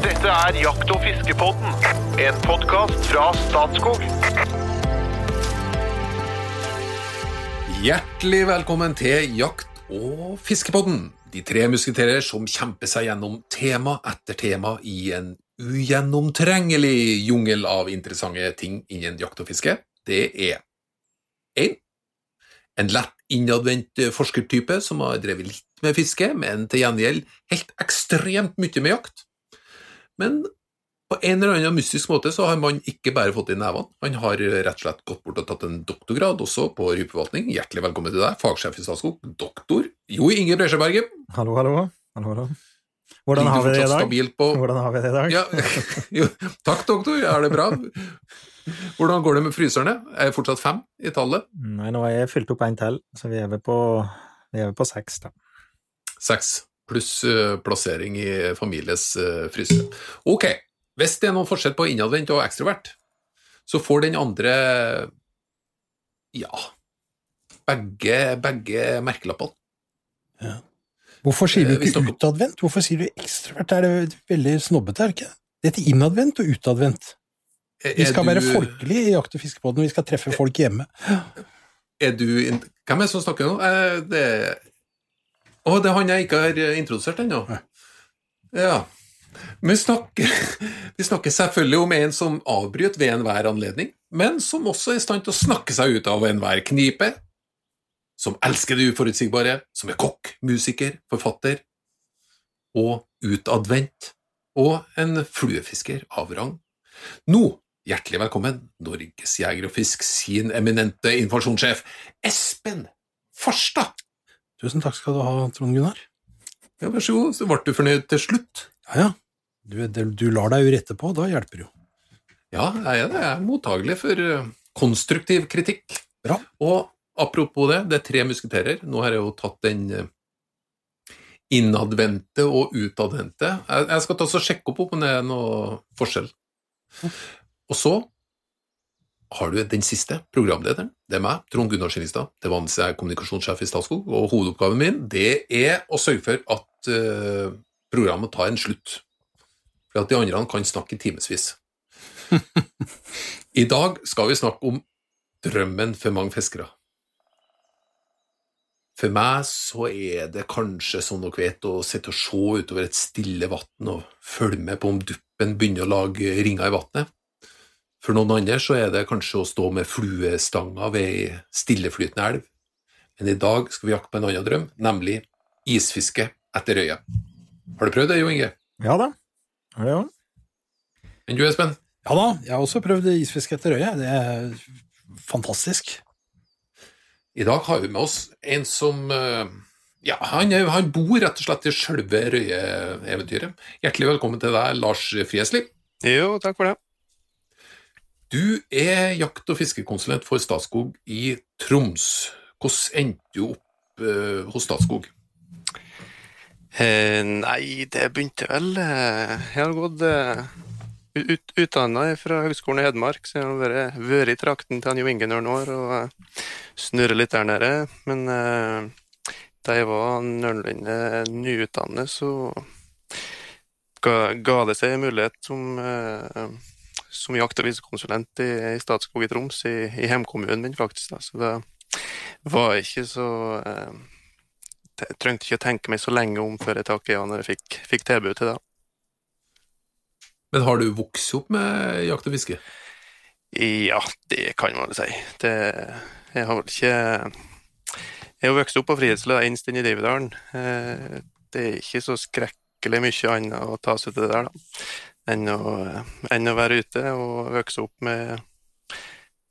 Dette er Jakt- og fiskepodden, en podkast fra Statskog. Hjertelig velkommen til Jakt- og fiskepodden. De tre musketerer som kjemper seg gjennom tema etter tema i en ugjennomtrengelig jungel av interessante ting innen jakt og fiske. Det er 1. En lett innadvendt forskertype som har drevet litt med fiske, men til gjengjeld helt ekstremt mye med jakt. Men på en eller annen mystisk måte så har man ikke bare fått det i nevene, han har rett og slett gått bort og tatt en doktorgrad også på rypeforvaltning. Hjertelig velkommen til deg, fagsjef i Statskog, doktor Jo Inge Bresjeberget. Hallo, hallo. hallo, hallo. Hvordan har vi det i dag? På... Hvordan har vi det i dag? Ja, jo, takk, doktor. Er det bra? Hvordan går det med fryserne? Er det fortsatt fem i tallet? Nei, nå har jeg fylt opp en til, så vi er på, vi er på seks, da. Seks pluss eh, plassering i families uh, fryser. Ok, hvis det er noen forskjell på innadvendt og ekstrovert, så får den andre ja begge, begge merkelappene. Hvorfor sier du Eh, ikke dere- utadvendt? Hvorfor sier du ekstrovert? Er det veldig snobbete, er det ikke? Det heter innadvendt og utadvendt. Er- Vi er skal du- være folkelige i Jakt- og fiskebåten, vi skal treffe folk hjemme. Er du Hvem er det som snakker nå? Eh, Det Å, det er han jeg ikke har eh, introdusert ennå. Ja. Vi snakker, vi snakker selvfølgelig om en som avbryter ved enhver anledning, men som også er i stand til å snakke seg ut av enhver knipe. Som elsker det uforutsigbare, som er kokk, musiker, forfatter og utadvendt. Og en fluefisker av rang. Nå, hjertelig velkommen, Norges Jeger og Fisk sin eminente informasjonssjef, Espen Farstad. Tusen takk skal du ha, Trond Gunnar. Ja, vær så god, så ble du fornøyd til slutt. Ja, ja. Du, du lar deg jo rette på, da hjelper det jo. Ja, jeg er, jeg er mottagelig for eh, konstruktiv kritikk. Bra. Og apropos det, det er tre musketerer. Nå har jeg jo tatt den eh, innadvendte og utadvendte. Jeg skal ta og sjekke opp om det er noe forskjell. Og så har du den siste, programlederen. Det er meg, Trond Gunnar Skinnestad. Til vanlig er jeg kommunikasjonssjef i Statskog, og hovedoppgaven min det er å sørge for at uh, programmet tar en slutt. For at de andre kan snakke i timevis. I dag skal vi snakke om drømmen for mange fiskere. For meg så er det kanskje, som dere vet, å sitte og se utover et stille vann og følge med på om duppen begynner å lage ringer i vannet. For noen andre så er det kanskje å stå med fluestanga ved ei stilleflytende elv. Men i dag skal vi jakte på en annen drøm, nemlig isfiske etter røye. Har du prøvd det, Jo Inge? Ja da. Ja. Men du, Espen? Ja da, jeg har også prøvd isfiske etter røye. Det er fantastisk. I dag har vi med oss en som eh, Ja, han, han bor rett og slett i sjølve røyeeventyret. Hjertelig velkommen til deg, Lars Friesli. Jo, takk for det. Du er jakt- og fiskekonsulent for Statskog i Troms. Hvordan endte du opp eh, hos Statskog? Eh, nei, det begynte vel eh, Jeg har gått eh, ut, utdanna fra Høgskolen i Hedmark, så jeg har vært, i trakten til Jo Inge noen år og snurre snurret litt der nede. Men eh, da jeg var noenlunde nyutdannet, så ga, ga det seg en mulighet som, eh, som jakt- og fiskekonsulent i, i Statskog i Troms, i, i hjemkommunen min, faktisk. Da. Så det var ikke så eh, jeg trengte ikke å tenke meg så lenge om før jeg takket ja når jeg fikk, fikk tilbud til det. Men har du vokst opp med jakt og fiske? Ja, det kan man si. Det, jeg har vel ikke Jeg har vokst opp på Frihetsløa innst inne i Dividalen. Eh, Det er ikke så skrekkelig mye annet å ta seg til det der, da, enn å, enn å være ute og vokse opp med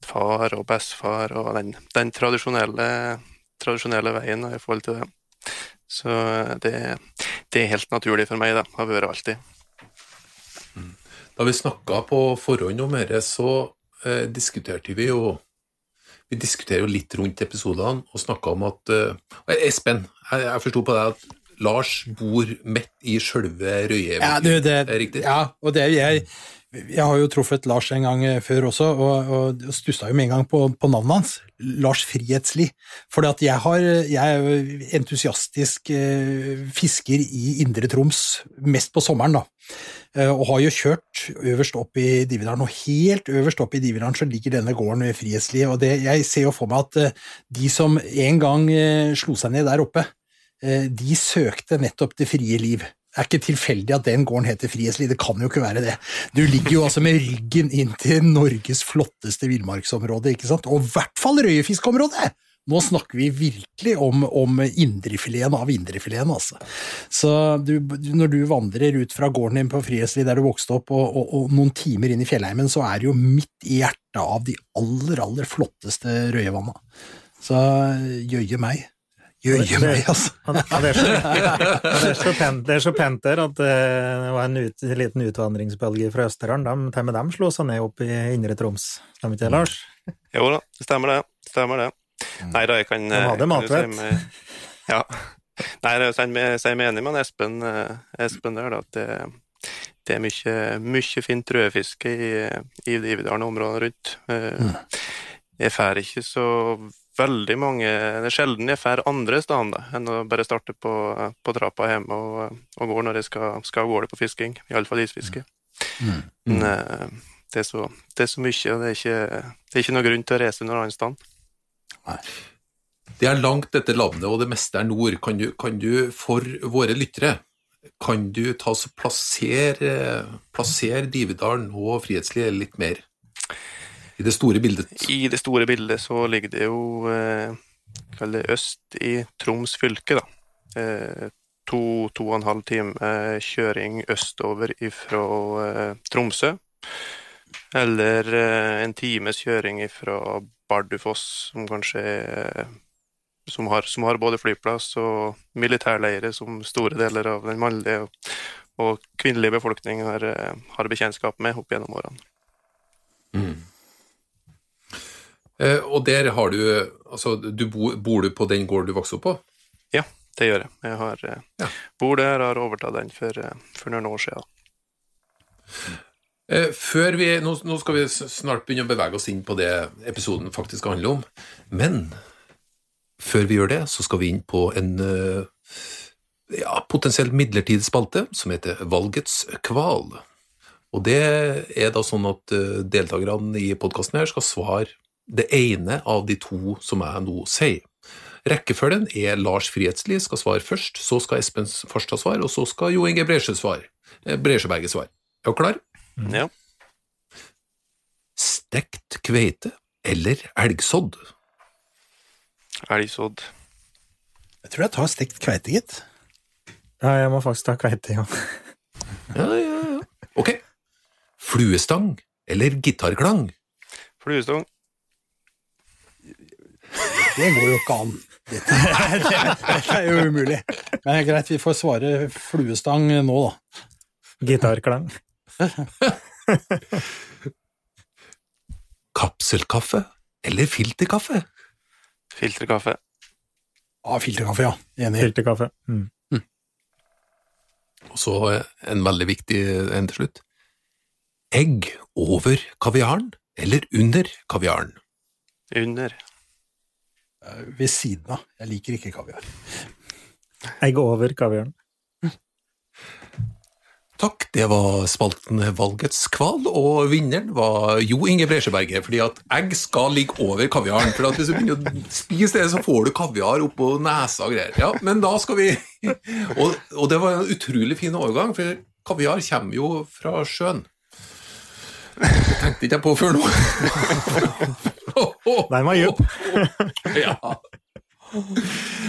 far og bestefar og den, den tradisjonelle, tradisjonelle veien i forhold til det. Så det, det er helt naturlig for meg, da. Har vært alltid. Da vi snakka på forhånd om dette, så eh, diskuterte vi jo Vi diskuterer jo litt rundt episodene og snakka om at eh, Espen, jeg, jeg forsto på deg at Lars bor midt i sjølve Røye. Ja, det, er riktig? Ja, og det jeg Jeg har jo truffet Lars en gang eh, før også, og, og stussa jo med en gang på, på navnet hans. Lars Frihetsli. For jeg, har, jeg er jo entusiastisk eh, fisker i Indre Troms, mest på sommeren, da. Eh, og har jo kjørt øverst opp i Dividalen, og helt øverst opp i Dividalen så ligger denne gården ved Frihetsli. Og det, jeg ser jo for meg at de som en gang slo seg ned der oppe, de søkte nettopp det frie liv. Det er ikke tilfeldig at den gården heter Frihetsli, det kan jo ikke være det. Du ligger jo altså med ryggen inn til Norges flotteste villmarksområde, ikke sant, og i hvert fall røyefiskområdet! Nå snakker vi virkelig om, om indrefileten av indrefileten, altså. Så du, når du vandrer ut fra gården din på Frihetsli der du vokste opp, og, og, og, noen timer inn i fjellheimen, så er det jo midt i hjertet av de aller, aller flotteste røyevanna. Så jøye meg. Jøye meg, altså. Ja, det, er så, det, er så pent, det er så pent der at eh, det var en, ut, en liten utvandringsbølge fra Østerdalen. De, til og med dem slo seg ned opp i Indre Troms, stemmer ikke det, Lars? Jo da, det stemmer det. Stemmer det. Nei da, jeg kan De hadde matvett. si Ja. Nei, jeg sier meg- enig med Espen, eh, Espen der, da, at det, det er mye, mye fint rødfiske i, i Dividalen og områdene rundt. Eh, Jeg får ikke så veldig mange Det er sjelden jeg får andre steder enn å bare starte på, på trappa hjemme og, og gå når jeg skal, skal av gårde på fisking. Iallfall isfiske. Men eh, det er, så, det er så mye, og det er ikke, det er ikke noe grunn til å reise noe annet sted. Det er langt dette landet, og det meste er nord. Kan du, kan du for våre lyttere, kan du ta så plassere, plassere Dividalen og Frihetsli litt mer i det store bildet? I det store bildet så ligger det jo eh, det øst i Troms fylke, da. Eh, to, to og en halv time eh, kjøring østover ifra eh, Tromsø. Eller eh, en times kjøring ifra Bardufoss, som kanskje er som har, som har både flyplass og militærleirer som store deler av den mannlige og, og kvinnelige befolkningen har, eh, har bekjentskap med opp gjennom årene. Eh, og der har du Altså, du bo, bor du på den gården du vokste opp på? Ja, det gjør jeg. Jeg har, eh, Ja. bor der, har overtatt den for, eh, for noen år siden. Eh, Før vi, nå, nå skal vi snart begynne å bevege oss inn på det episoden faktisk handler om, men før vi gjør det, så skal vi inn på en eh, ja, potensielt midlertidig spalte som heter Valgets kval. Og det er da sånn at eh, deltakerne i podkasten her skal svare det ene av de to som jeg nå sier. Rekkefølgen er Lars Frihetsli skal svare først, så skal Espen Farstad svare, og så skal Jo Inge Bresjø svare. eh, Bresjøberget svare. Er du klar? Ja. Stekt kveite eller elgsodd? Elgsodd. Jeg tror jeg tar stekt kveite, gitt. Ja, jeg må faktisk ta kveite, ja. Ja, ja, ja. Ok. Fluestang eller gitarklang? Fluestong. Det går jo ikke an. Dette, dette er jo umulig. Men det er greit, vi får svare fluestang nå, da. Gitarklang. Kapselkaffe eller filterkaffe? Filterkaffe. Ja, filterkaffe, ja. Enig. Filterkaffe. Mm. Og så eh, en veldig viktig en til slutt. Egg over kaviaren eller under kaviaren? Under. Ved siden av. Jeg liker ikke kaviar. Egg over kaviaren. Takk, det var spalten Valgets kval, og vinneren var Jo Inge Bresjeberget, fordi at egg skal ligge over kaviaren. For at hvis du begynner å spise det, så får du kaviar oppå nesa og greier. Ja, men da skal vi Og, og det var en utrolig fin overgang, for kaviar kommer jo fra sjøen. Det tenkte ikke jeg på før nå. Den var djup. Ja.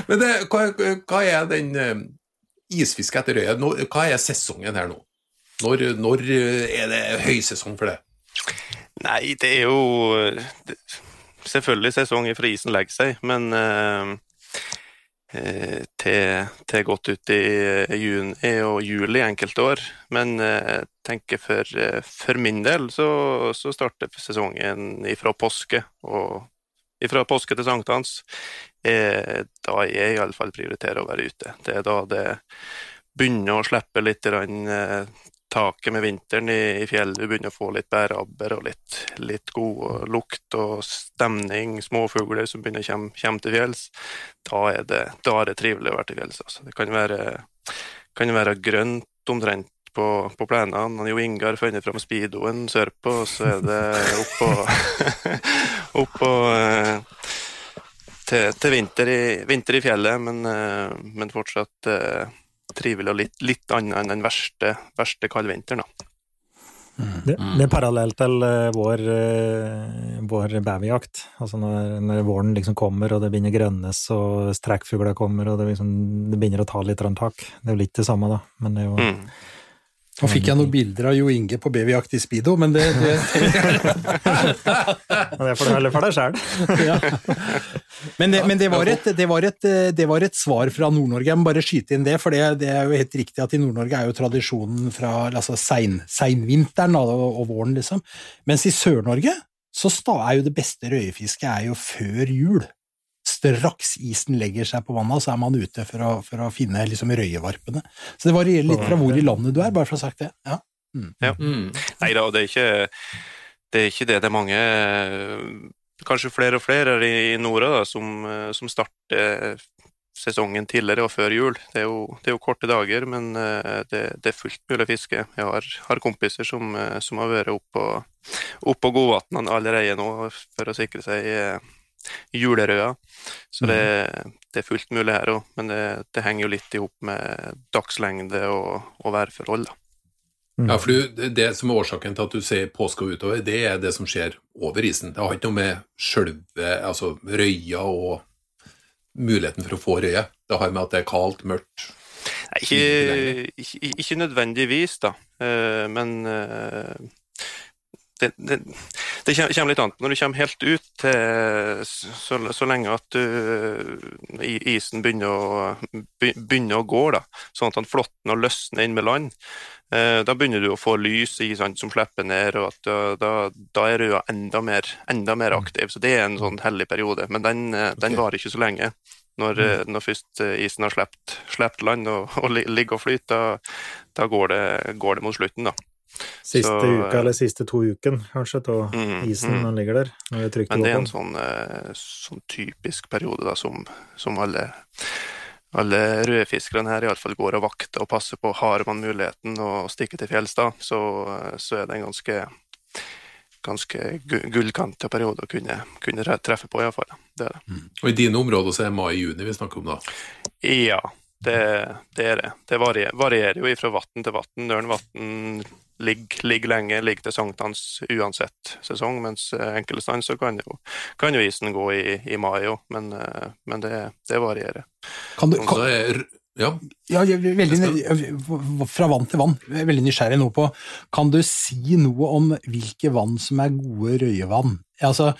Men det, hva, hva er den eh, isfiske etter røye? Hva er sesongen her nå? Når, når eh, er det høysesong for det? Nei, det er jo det, Selvfølgelig sesong fra isen legger seg, men eh, til, til godt ut i juni og juli enkelte år. Men eh, jeg tenker for, eh, for min del så, så starter sesongen ifra påske og ifra påske til sankthans, eh, da jeg iallfall prioriterer å være ute. Det er da det begynner å slippe litt eh, taket med vinteren i, i fjellet. Du begynner å få litt bærabber og litt, litt god lukt og stemning, småfugler som begynner å komme, komme til fjells. Da er, det, da er det trivelig å være til fjells. Altså. Det kan være, kan være grønt omtrent på, på plenene. Jo Ingar funnet fram speedoen sørpå, så er det oppå oppå eh, til, til vinter, i, vinter, i, fjellet, men, eh, men fortsatt eh, trivelig og litt, litt annet enn den verste, verste kaldvinteren. Mm. Det, det, er parallelt til uh, vår, uh, vår babyjakt. Altså når, når, våren liksom kommer og det begynner grønnes og strekkfugler kommer og det, liksom, det, begynner å ta litt tak. Det er jo litt det samme, da. Men det er jo mm. Nå fikk jeg noen bilder av Jo Inge på babyjakt i speedo, men det Det, det får du heller for deg sjøl. ja. Men, det, men det, var et, det, var et, det, var et, svar fra Nord-Norge. Jeg må bare skyte inn det, for det, er jo helt riktig at i Nord-Norge er jo tradisjonen fra altså sein, seinvinteren og, og, våren, liksom. Mens i Sør-Norge så er jo det beste røyefisket er jo før jul straks isen legger seg på vannet, så er man ute for å, for å finne liksom røyevarpene. Så det varierer litt fra hvor i landet du er, bare for å ha sagt det. Ja. Mm. ja. Mm. Nei da, det er, ikke, det er ikke det. Det er mange, kanskje flere og flere i Nora da, som, som starter sesongen tidligere og før jul. Det er jo, det er jo korte dager, men det, det, er fullt mulig å fiske. Jeg har, har kompiser som, som, har vært oppe på, opp på godvannet allerede nå for å sikre seg julerøya. Så det, mhm. det, er fullt mulig her òg, men det, det, henger jo litt i hop med dagslengde og, og værforhold. da. Mm. Ja, for det, det som er årsaken til at du ser påske og utover, det er det som skjer over isen. Det har ikke noe med sjølve altså røya og muligheten for å få røye. Det har med at det er kaldt, mørkt Nei, ikke, ikke, ikke, nødvendigvis, da. Eh, men eh, det, det, det, kommer litt an på når du kommer helt ut til så, så lenge at du, isen begynner å, begynner å gå, da, sånn at den flåtten løsner inn med land. Eh, da begynner du å få lys i sant, som slipper ned, og da, da, da, er du enda mer, enda mer, aktiv. Så det er en sånn hellig periode, men den, eh, den varer ikke så lenge. Når, mm. eh, når først isen har sluppet land og, og ligger og flyter, da, da går, det, går det mot slutten. da. Siste så, uka eller siste to uken, kanskje, av mm, isen mm. ligger der. Men det er en sånn, eh, sånn typisk periode da, som, som alle, alle rødfiskerne her iallfall går og vakter og passer på. Har man muligheten å stikke til fjells da, så, så er det en ganske ganske gullkanta periode å kunne, kunne treffe på, iallfall. Det er det. Mm. Og i dine områder så er det mai-juni vi snakker om, da? Ja, det, det er det. Det varierer, varierer jo fra vann til vann. Ørnvatn ligger, ligger lenge, ligger til sankthans uansett sesong, mens eh, enkelte steder så kan jo, kan jo, isen gå i, i mai òg, men, eh, men det, det, varierer. Kan du, kan, ja. ja veldig, fra vann til vann, jeg er veldig nysgjerrig nå på Kan du si noe om hvilke vann som er gode røyevann? Altså,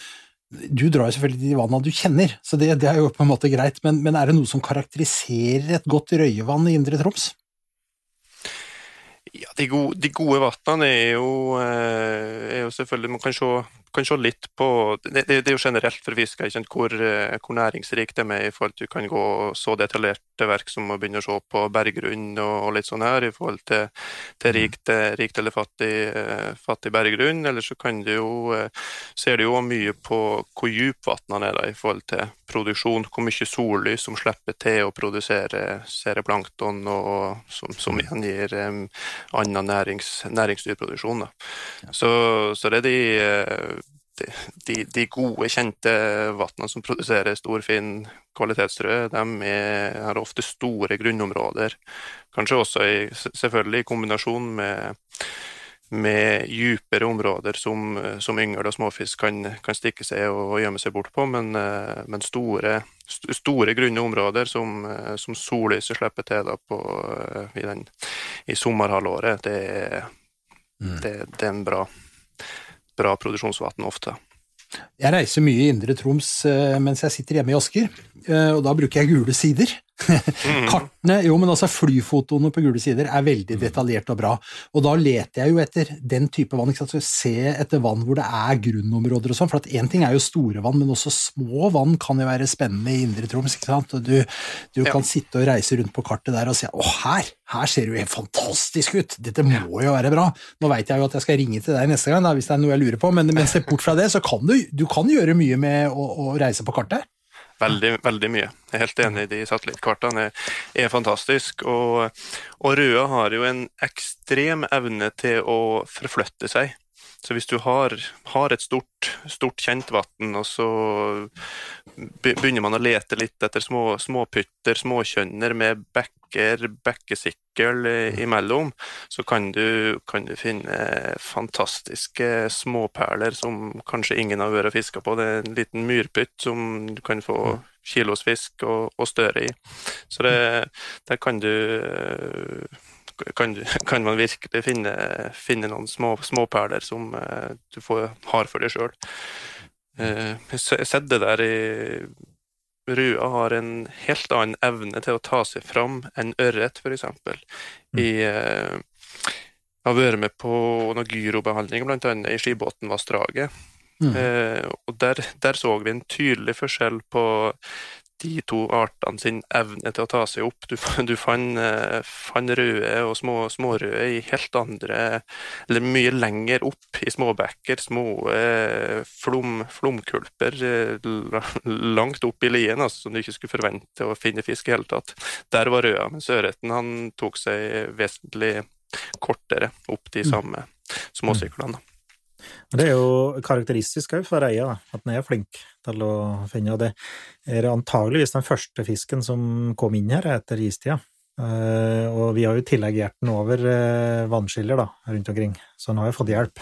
du drar jo selvfølgelig til de vannene du kjenner, så det, det, er jo på en måte greit, men, men er det noe som karakteriserer et godt røyevann i Indre Troms? Ja, De gode, de gode er eh, er jo selvfølgelig Man kan se kan se litt på Det, det, er jo generelt for fisk hvor, eh, hvor næringsrikt det er i forhold til du kan gå så detaljert til verk som å begynne å se på berggrunn og, og litt sånn her, i forhold til, til rikt, eh, rikt, eller fattig, eh, fattig berggrunn. Eller så kan du jo ser du jo mye på hvor dyp vannene er da, i forhold til produksjon, hvor mye sollys som slipper til å produsere sereplankton, og som, som mm. igjen gir um, annen nærings, næringsdyrproduksjon. Så, så det er de de, de, gode, kjente vannene som produserer stor, fin kvalitetsstrø, de har ofte store grunnområder. Kanskje også i, selvfølgelig i kombinasjon med, med dypere områder som, som yngel og småfisk kan, kan, stikke seg og, gjemme seg bort på, men, men store, store, grunne områder som, som sollyset slipper til på, i, den, i sommerhalvåret, det, mm. det, det er en bra bra produksjonsvann ofte. Jeg reiser mye i Indre Troms eh, mens jeg sitter hjemme i Asker, eh, og da bruker jeg gule sider. Kartene, jo, men altså flyfotoene på gule sider er veldig detaljert og bra. Og da leter jeg jo etter den type vann. ikke sant? Så Se etter vann hvor det er grunnområder og sånn. For at én ting er jo store vann, men også små vann kan jo være spennende i Indre Troms. ikke sant? Og du, du kan sitte og reise rundt på kartet der og si å, her, her ser det jo helt fantastisk ut! Dette må jo være bra. Nå veit jeg jo at jeg skal ringe til deg neste gang da, hvis det er noe jeg lurer på, men, men se bort fra det, så kan du, du kan gjøre mye med å, å reise på kartet. Veldig, veldig mye. Jeg er helt enig. De satellittkartene er, er fantastiske. Og, og Røa har jo en ekstrem evne til å forflytte seg. Så hvis du har, har et stort, stort kjentvann, og så begynner man å lete litt etter små, småpytter, småkjønner med bekker, bekkesikkel imellom, så kan du, kan du, finne fantastiske småperler som kanskje ingen har vært og fiska på. Det er en liten myrpytt som du kan få mm. kilosfisk og, og større i. Så det, der kan du kan, kan, man virkelig finne, finne noen små, småperler som uh, du får, har for deg sjøl. Uh, jeg har sett det der i Rua har en helt annen evne til å ta seg fram enn ørret, f.eks. Mm. uh, jeg har vært med på noen gyrobehandling, bl.a. i Skibotnvassdraget. Mm. Eh, og der, der, så vi en tydelig forskjell på de to artene sin evne til å ta seg opp. Du, du fant, fan røde og små, smårøde i helt andre Eller mye lenger opp i småbekker. Små eh, flom, flomkulper eh, langt opp i lien, altså, som du ikke skulle forvente å finne fisk i hele tatt. Der var røda, mens ørreten han tok seg vesentlig kortere opp de mm. samme småsyklene. Det er jo karakteristisk òg for reia, at den er flink til å finne, og det er antageligvis den første fisken som kom inn her etter istida. Uh, og vi har jo i tillegg gjort den over uh, vannskiller da, rundt omkring, så den har jo fått hjelp.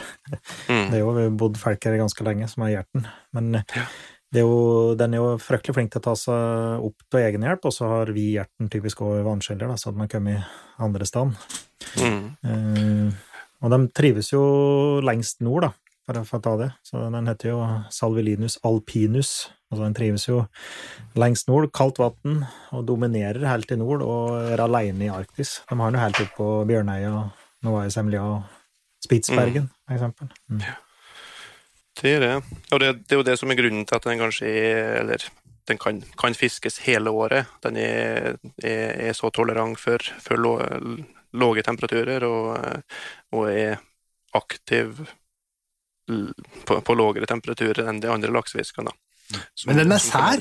Mm. Det er jo bodd folk her ganske lenge som har gjort den, men ja. er jo, den er jo fryktelig flink til å ta seg opp til egen hjelp, og så har vi gjort den typisk over vannskiller, da, så den har kommet andre steder. Mm. Uh, og de trives jo lengst nord, da, for å ta det. Så den heter jo Salvelinus alpinus. Altså den trives jo lengst nord, kaldt vann, og dominerer helt i nord, og er alene i Arktis. De har den jo helt oppe på Bjørnøya, Novaya Semlja og Spitsbergen, mm. for eksempel. Mm. Det er det. Og det, det, er jo det som er grunnen til at den kanskje er Eller den kan, kan fiskes hele året. Den er, er, er så tolerant for, for lave temperaturer og, og er aktiv på, på lavere temperaturer enn de andre laksefiskene. Men den er sær.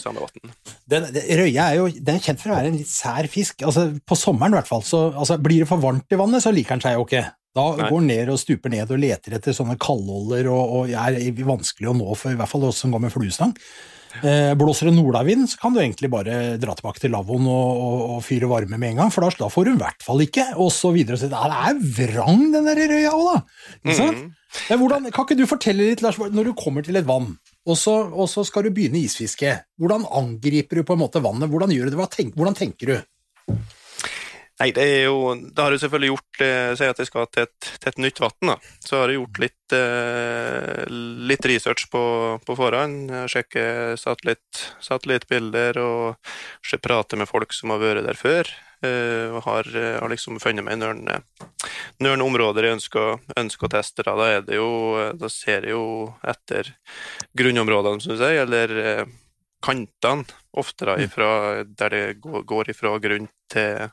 Den, røye er jo den er kjent for å være en litt sær fisk. Altså, på sommeren i hvert fall. Så, altså, blir det for varmt i vannet, så liker den seg jo ikke. Da Nei. går den ned og stuper ned og leter etter sånne kaldåler og, og er vanskelig å nå for i hvert fall oss som går med fluestang. Eh, blåser det nordavind, så kan du egentlig bare dra tilbake til lavvoen og, og, og, fyre varme med en gang, for da, da får du i hvert fall ikke. Og så videre. Så det er vrang, den der røya òg, da. Ikke sant? Mm. Hvordan, kan ikke du fortelle litt, Lars, når du kommer til et vann, og så, og så skal du begynne isfiske, hvordan angriper du på en måte vannet? Hvordan gjør du det? Hvordan tenker du? Nei, det er jo Det har jo selvfølgelig gjort eh, Si at jeg skal til et, til et nytt vann, Så har jeg gjort litt, eh, litt research på, på forhånd. Sjekke satellitt, satellittbilder og prate med folk som har vært der før. Eh, og har, har, liksom funnet meg noen områder jeg ønsker, ønsker, å teste. Da. da, er det jo, da ser jeg jo etter grunnområdene, som du sier, eller kantene, ofte da, mm. ifra, der det går ifra grunn til,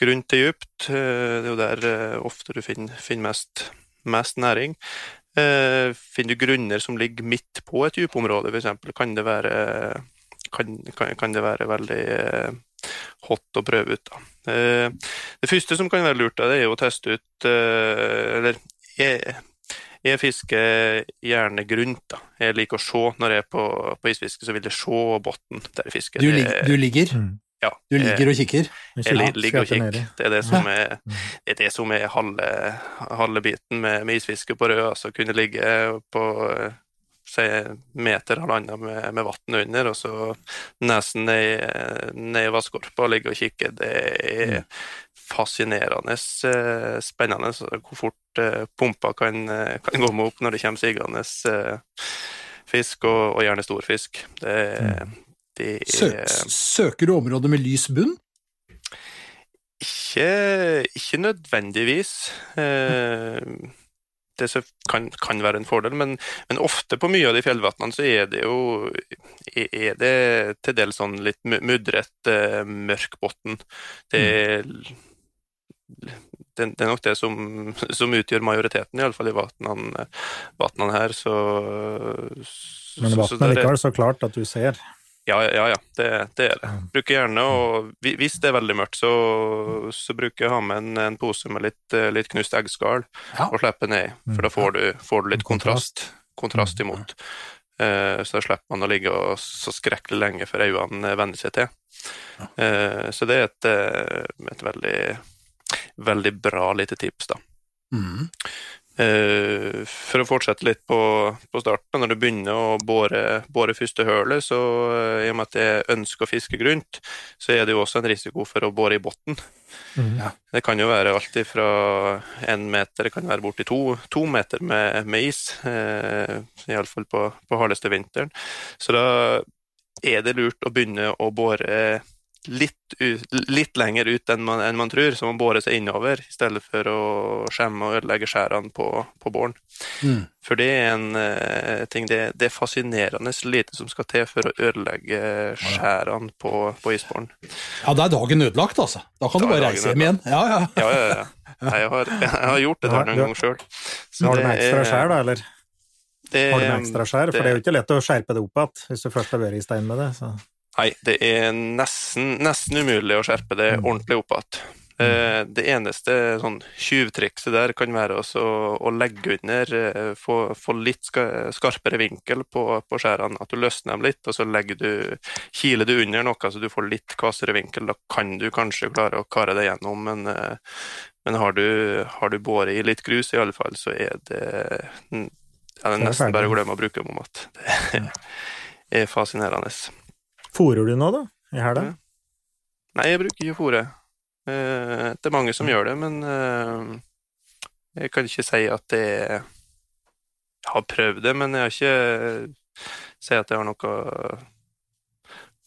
grunn til dypt. Eh, det er jo der ofte du finner, finner mest, mest, næring. Finner du grunner som ligger midt på et dypområde, f.eks., kan, det være, kan, kan, kan det være veldig hot å prøve ut. Da. Eh, det første som kan være lurt, det er å teste ut eh, Eller jeg, jeg fisker gjerne grunt. da. Jeg liker å se når jeg er på, på isfiske, så vil jeg se bunnen der jeg fisker. Du, du ligger? Mm. Ja, du ligger og kikker? Jeg ligger og kikker. Det er det som er, det er, det som er halve, halve biten med, med isfiske på rød. Altså kunne ligge på si meter halvannen med, med vann under, og så nesen ned, ned i vannskorpa og ligge og kikke. Det er mm. Fascinerende eh, spennende hvor fort eh, pumpa kan, eh, kan gå med opp når det kommer sigende fisk, og, og gjerne stor fisk. Det, mm. det er, Søker du områder med lys bunn? Ikke, ikke nødvendigvis. Det kan, kan, være en fordel, men, men, ofte på mye av de fjellvannene så er det jo er det til dels sånn litt mudret, mørk bunn. Det, det, det, er nok det som, som utgjør majoriteten, iallfall i vannene her, så Men Vatnan er likevel så klart at du ser? Ja, ja, ja det, det, er det. Bruker gjerne og Hvis det er veldig mørkt, så, så bruker jeg å ha med en, en pose med litt, eh, litt knust eggskall ja. og slippe ned for da får du, får du litt kontrast, kontrast imot. Uh, så da slipper man å ligge og så skrekkelig lenge før øynene venner seg til. Uh, så det er et, et veldig, veldig bra lite tips, da. Mm. Eh, for å fortsette litt på, på, starten, når du begynner å bore, bore første hølet, så eh, i og med at jeg ønsker å fiske grunt, så er det jo også en risiko for å bore i bunnen. Mm. Ja. Det kan jo være alt fra én meter, det kan være borti to, to meter med, med is, eh, iallfall på, på hardeste vinteren. Så da er det lurt å begynne å bore litt, litt, lenger ut enn man, enn man, tror, så man borer seg innover i stedet for å skjemme og ødelegge skjærene på, på båren. Mm. For det er en uh, ting det, det, er fascinerende lite som skal til for å ødelegge skjærene på, på isbåren. Ja, da er dagen ødelagt, altså. Da kan da du bare reise hjem igjen. Ja, ja. ja, ja, ja. Jeg, har, jeg har, gjort det der noen ganger sjøl. Har du med ekstra skjær, da, eller? Det, har du med ekstra skjær? For det, det er jo ikke lett å skjerpe det opp igjen hvis du først har vært i stein med det. Så. Nei, det er nesten, nesten umulig å skjerpe det mm. ordentlig opp igjen. Eh, det eneste sånn tjuvtrikset der kan være også å legge under, eh, få, få litt skarpere vinkel på, på, skjærene. At du løsner dem litt, og så du, kiler du under noe så du får litt kvassere vinkel. Da kan du kanskje klare å kare det gjennom, men, eh, men har, du, har du båret i litt grus, i alle fall, så er det, det er nesten bare å glemme å bruke dem om igjen. det er fascinerende. Fôrer du nå, da? I helga? Nei, jeg bruker ikke fôre. Eh, det er mange som gjør det, men eh, jeg kan ikke si at jeg har prøvd det, men jeg har ikke si at jeg har noe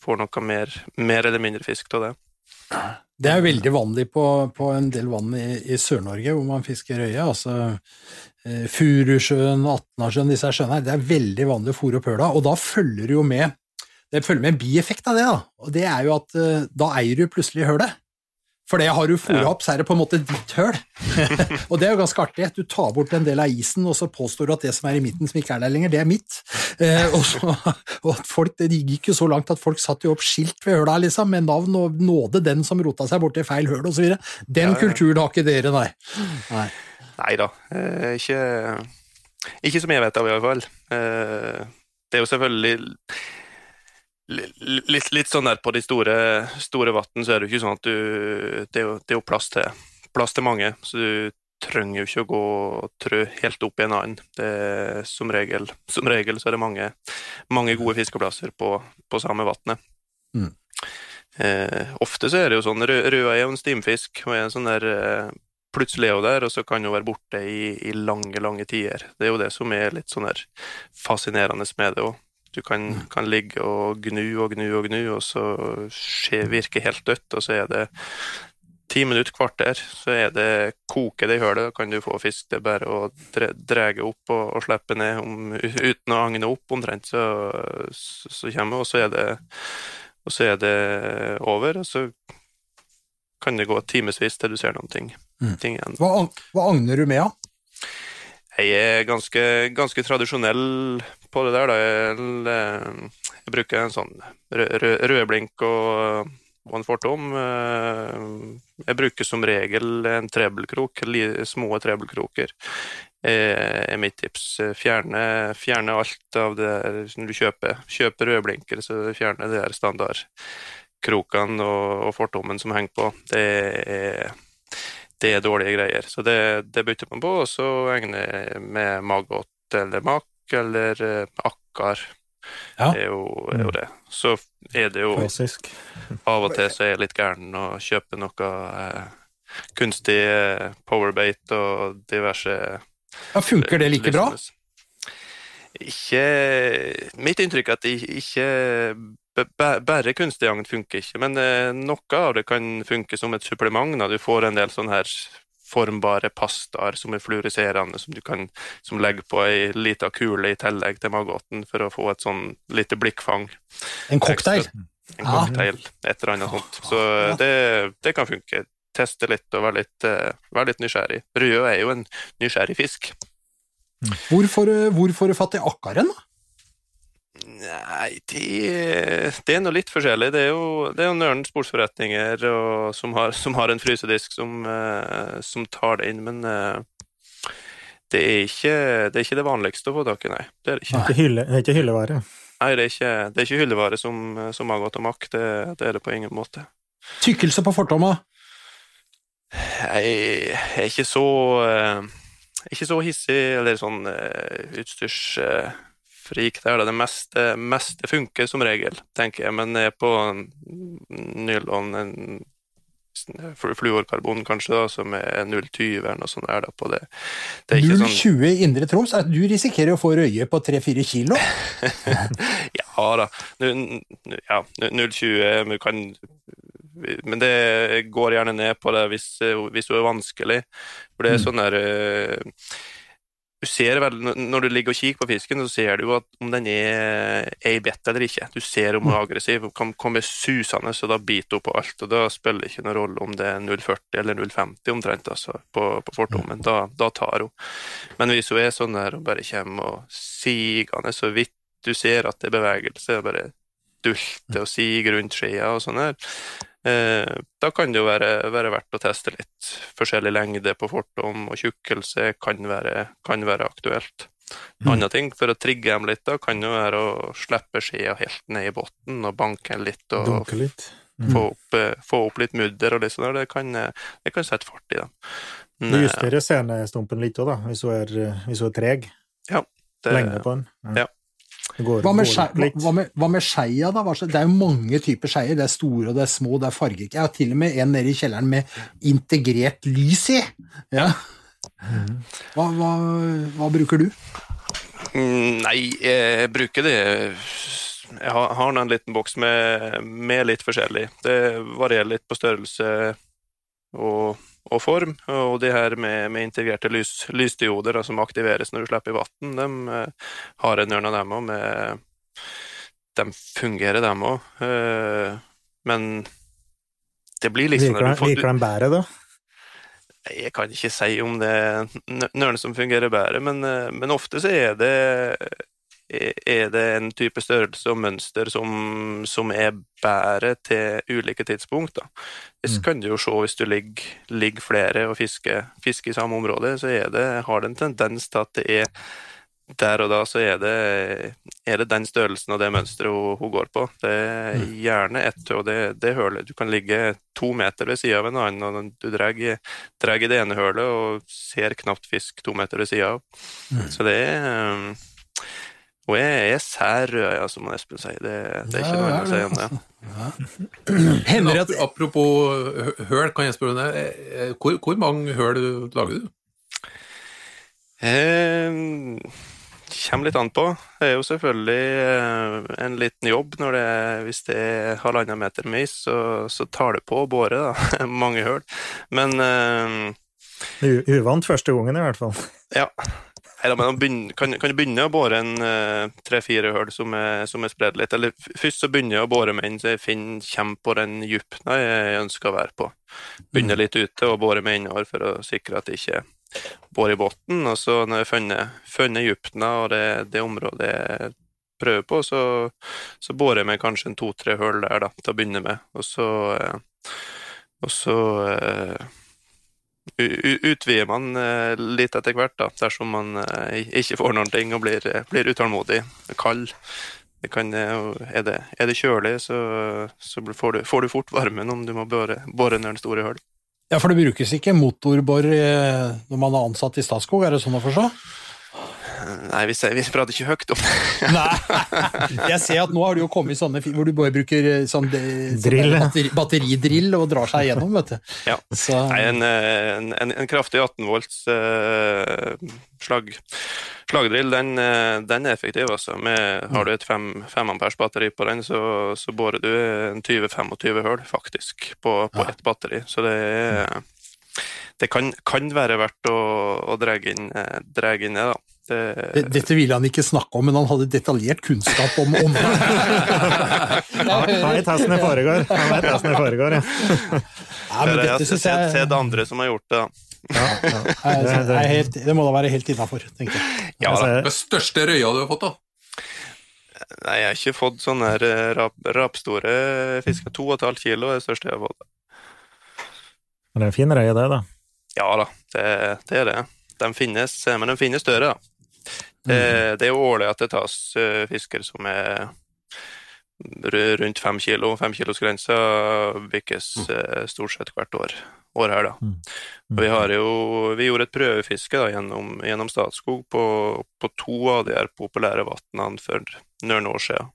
får noe mer, mer eller mindre fisk av det. Det er veldig vanlig på, på en del vann i, i Sør-Norge hvor man fisker røye. altså eh, Furusjøen, Atnasjøen, disse sjøene her. Det er veldig vanlig å fôre opp høla, og da følger det jo med det følger med en bieffekt av det, da. og det er jo at uh, da eier du plutselig hølet. For det har du fôra opp, så er det på en måte ditt høl. og det er jo ganske artig. Du tar bort en del av isen, og så påstår du at det som er i midten som ikke er der lenger, det er mitt. Eh, og, så, og folk, Det gikk jo så langt at folk satte jo opp skilt ved høla liksom, med navn og nåde den som rota seg borti feil høl osv. Den ja, ja. kulturen har ikke dere, nei. Nei, nei da. Eh, ikke, ikke som jeg vet av, i hvert fall. Eh, det er jo selvfølgelig litt, litt, sånn der på de store, store vann, så er det jo ikke sånn at du Det er jo, det er jo plass, til, plass, til, mange, så du trenger jo ikke å gå og trø helt opp i en annen. Det er, som, regel, som regel så er det mange, mange gode fiskeplasser på, på samme vannet. Mm. Eh, ofte så er det jo sånn Røa er jo en stimfisk og er en sånn der eh, plutselig er hun der, og så kan hun være borte i, i, lange, lange tider. Det er jo det som er litt sånn der fascinerende med det òg. Du kan, mm. kan, ligge og gnu og gnu og gnu, og så skje, virke helt dødt, og så er det ti minutter, kvarter, så er det koker det i hølet, kan du få fisk. Det er bare å dra opp og, og slippe ned om, uten å agne opp, omtrent, så, så, så kommer og så det og så er det over, og så kan det gå timevis til du ser noen ting, mm. ting igjen. Hva, hva agner du med, da? Jeg er ganske, ganske, tradisjonell på det der. Da. Jeg, jeg bruker en sånn rødblink og, og en fortom. Eh, jeg bruker som regel en trebelkrok, små trebelkroker. er mitt tips. Fjerne, fjerne, alt av det der når du kjøper, kjøper rødblinker, så fjerne de der standardkrokene og, og fortommen som henger på. Det det er dårlige greier. Så det, det bytter man på, og så egner jeg med maggot eller mak eller uh, akkar. Ja. er, jo, er jo, det. Så er det jo Klassisk. Av og til så er jeg litt gæren og kjøper noe eh, kunstig eh, powerbate og diverse ja, Funker det like bra? Ikke Mitt inntrykk er at det ikke bare kunstig agn funker ikke, men eh, noe av det kan funke som et supplement. Da. Du får en del sånne her formbare pastaer som er fluoriserende, som du kan som legger på ei lita kule i tillegg til maggoten for å få et sånn lite blikkfang. En cocktail. En Ja. cocktail, et eller annet sånt. Så det, det kan funke. Teste litt og være litt, eh, være litt nysgjerrig. Rød er jo en nysgjerrig fisk. Hvorfor, hvorfor du, hvor fatt i akkaren, da? Nei, det, det er noe litt forskjellig. Det er jo, det er jo Nøren sportsforretninger og, som, har, som har en frysedisk som, eh, som tar det inn, men eh, det, er ikke, det er ikke det vanligste å få tak i, nei. Det er ikke. Nei, hylle, det er ikke hyllevare. Nei, det er ikke, det er ikke hyllevare som, som gått og makt det, det er det på ingen måte. Tykkelse på fortomma. Jeg er ikke så eh, ikke så hissig eller sånn uh, utstyrsfrik der. da. Det meste, meste funker som regel, tenker jeg, men er på nylon fluorkarbon kanskje, da, som er 0,20 eller noe sånt der da, på det. Det er ikke sånn 0,20 i Indre Troms. Du risikerer å få røye på 3-4 kilo. Ja da. Ja, 0,20 men kan Men det går gjerne ned på det hvis, hvis det er vanskelig. For det er sånn der eh, Du ser vel, Når du ligger og kikker på fisken, så ser du at om den er, ei i bett eller ikke. Du ser om hun er aggressiv. Hun kan komme susende, så da biter hun på alt. og Da spiller det ikke noen rolle om det er 0,40 eller 0,50 omtrent altså, på, på fortommen. Da, da tar hun. Men hvis hun er sånn der og bare kommer og sigende så vidt du ser at det er bevegelse, og bare dulter og siger rundt skjea og sånn her, da kan det jo være, være verdt å teste litt. Forskjellig lengde på fortom og tjukkelse kan være, kan være aktuelt. En annen ting for å trigge dem litt, da, kan jo være å slippe skia helt ned i bunnen og banke litt og litt. få, opp, eh, få opp litt mudder og litt sånn. Det kan, eh, det kan sette fart i dem. Du eh, justerer senestumpen litt òg, da, hvis hun er, hvis hun er treg. det- Lengde på den. ja. Det går, Hva med, skje, hva, hva, med, hva med skeia, da? Det er jo mange typer skeier. Det er store, og det er små, det er fargerike. Jeg har til og med en nede i kjelleren med integrert lys i. Ja. Hva, hva, hva bruker du? Mm, Nei, jeg bruker det Jeg har, har en liten boks med, med litt forskjellig. Det varierer litt på størrelse og, og form. Og de her med, med integrerte lys, lysdioder da, som aktiveres når du slipper i vann, de eh, har en ørn av dem òg. De fungerer, dem òg. Men det blir liksom Virker, får, virker de bedre, da? jeg kan ikke si om det er nøren som fungerer bedre, men, eh, men ofte så er det, er det en type størrelse og mønster som, som er bedre til ulike tidspunkt. Da. Det kan du jo se hvis du ligger, ligger flere og fisker, fisker i samme område, så det, har det en tendens til at det er der og da så er det, er det den størrelsen og det mønsteret hun, hun går på. Det er gjerne ett, og det, det hølet Du kan ligge to meter ved sida av en annen, og du drar i drar i det ene hølet og ser knapt fisk to meter ved sida av. Så det er um, jeg er, sær rød, ja, som Espen sier. Det, det er ikke noe annet å si om det. Hender at Apropos høl, kan jeg spørre deg, eh, hvor, hvor mange høl lager du? Eh, kommer litt an på. Det er jo selvfølgelig eh, en liten jobb når det, hvis det er halvannen meter med is, så, så tar det på å bore da. mange høl. Men eh, uvant første gangen, i hvert fall. ja. Men man begynner, kan, kan du begynne å bore en eh, tre-fire hull som er, som er spredd litt? Eller først så begynner jeg å bore med en så jeg finner, kommer på den djupna jeg ønsker å være på. Begynner litt ute og bore med innover for å sikre at det ikke bor i bunnen. Og så når jeg funnet, funnet djupna og det, det området jeg prøver på, så, så borer jeg med kanskje en to-tre hull der da, til å begynne med. Og så, eh, og så eh, u- u- utvider man eh, litt etter hvert, da, dersom man eh, ikke får noen ting og blir, eh, blir utålmodig, kald. Det kan, er, det, er det kjølig, så, så får, du, får du fort varmen om du må bore, bore ned den store hull. Ja, for det brukes ikke motorbor når man er ansatt i Statskog, er det sånn å forstå? Nei, vi, ser, vi prater ikke høyt om det. Nei. Jeg ser at nå har du jo kommet i sånne hvor du bare bruker eh, sånn, sånn Drill. batteri, batteridrill og drar seg igjennom, vet du. Ja. Så, Nei, en, eh, en, en, kraftig 18 volts uh, slag, slagdrill, den, eh, den er effektiv. Altså. Med, har du et 5, ampers batteri på den, så, så borer du en 20-25 hull faktisk på, på ett batteri. Så det er det kan, kan være verdt å, å dra inn, eh, inn det, da. Det, det- dette ville han ikke snakke om, men han hadde detaljert kunnskap om, om Han vet hvordan det foregår. Han vet hvordan det foregår, ja. Nei, men det, dette jeg har har jeg sett andre som har gjort det. da. ja, ja. er, er helt, Det må da være helt innafor, tenker jeg. Ja, Hva er største røya du har fått, da? Nei, jeg har ikke fått sånne eh, rap, rapstore fisker. To og et halvt kilo er det største jeg har fått. det er en fin røye, det, da. Ja da, det, det er det. De finnes, eh, men de finnes større, da. Det, det er jo årlig at det tas eh, fisker som er rundt fem kilo. Femkilosgrensa bikkes eh, stort sett hvert år, år her, da. Mm. Vi har jo Vi gjorde et prøvefiske da, gjennom, gjennom Statskog på, på to av de her populære vannene for noen år siden.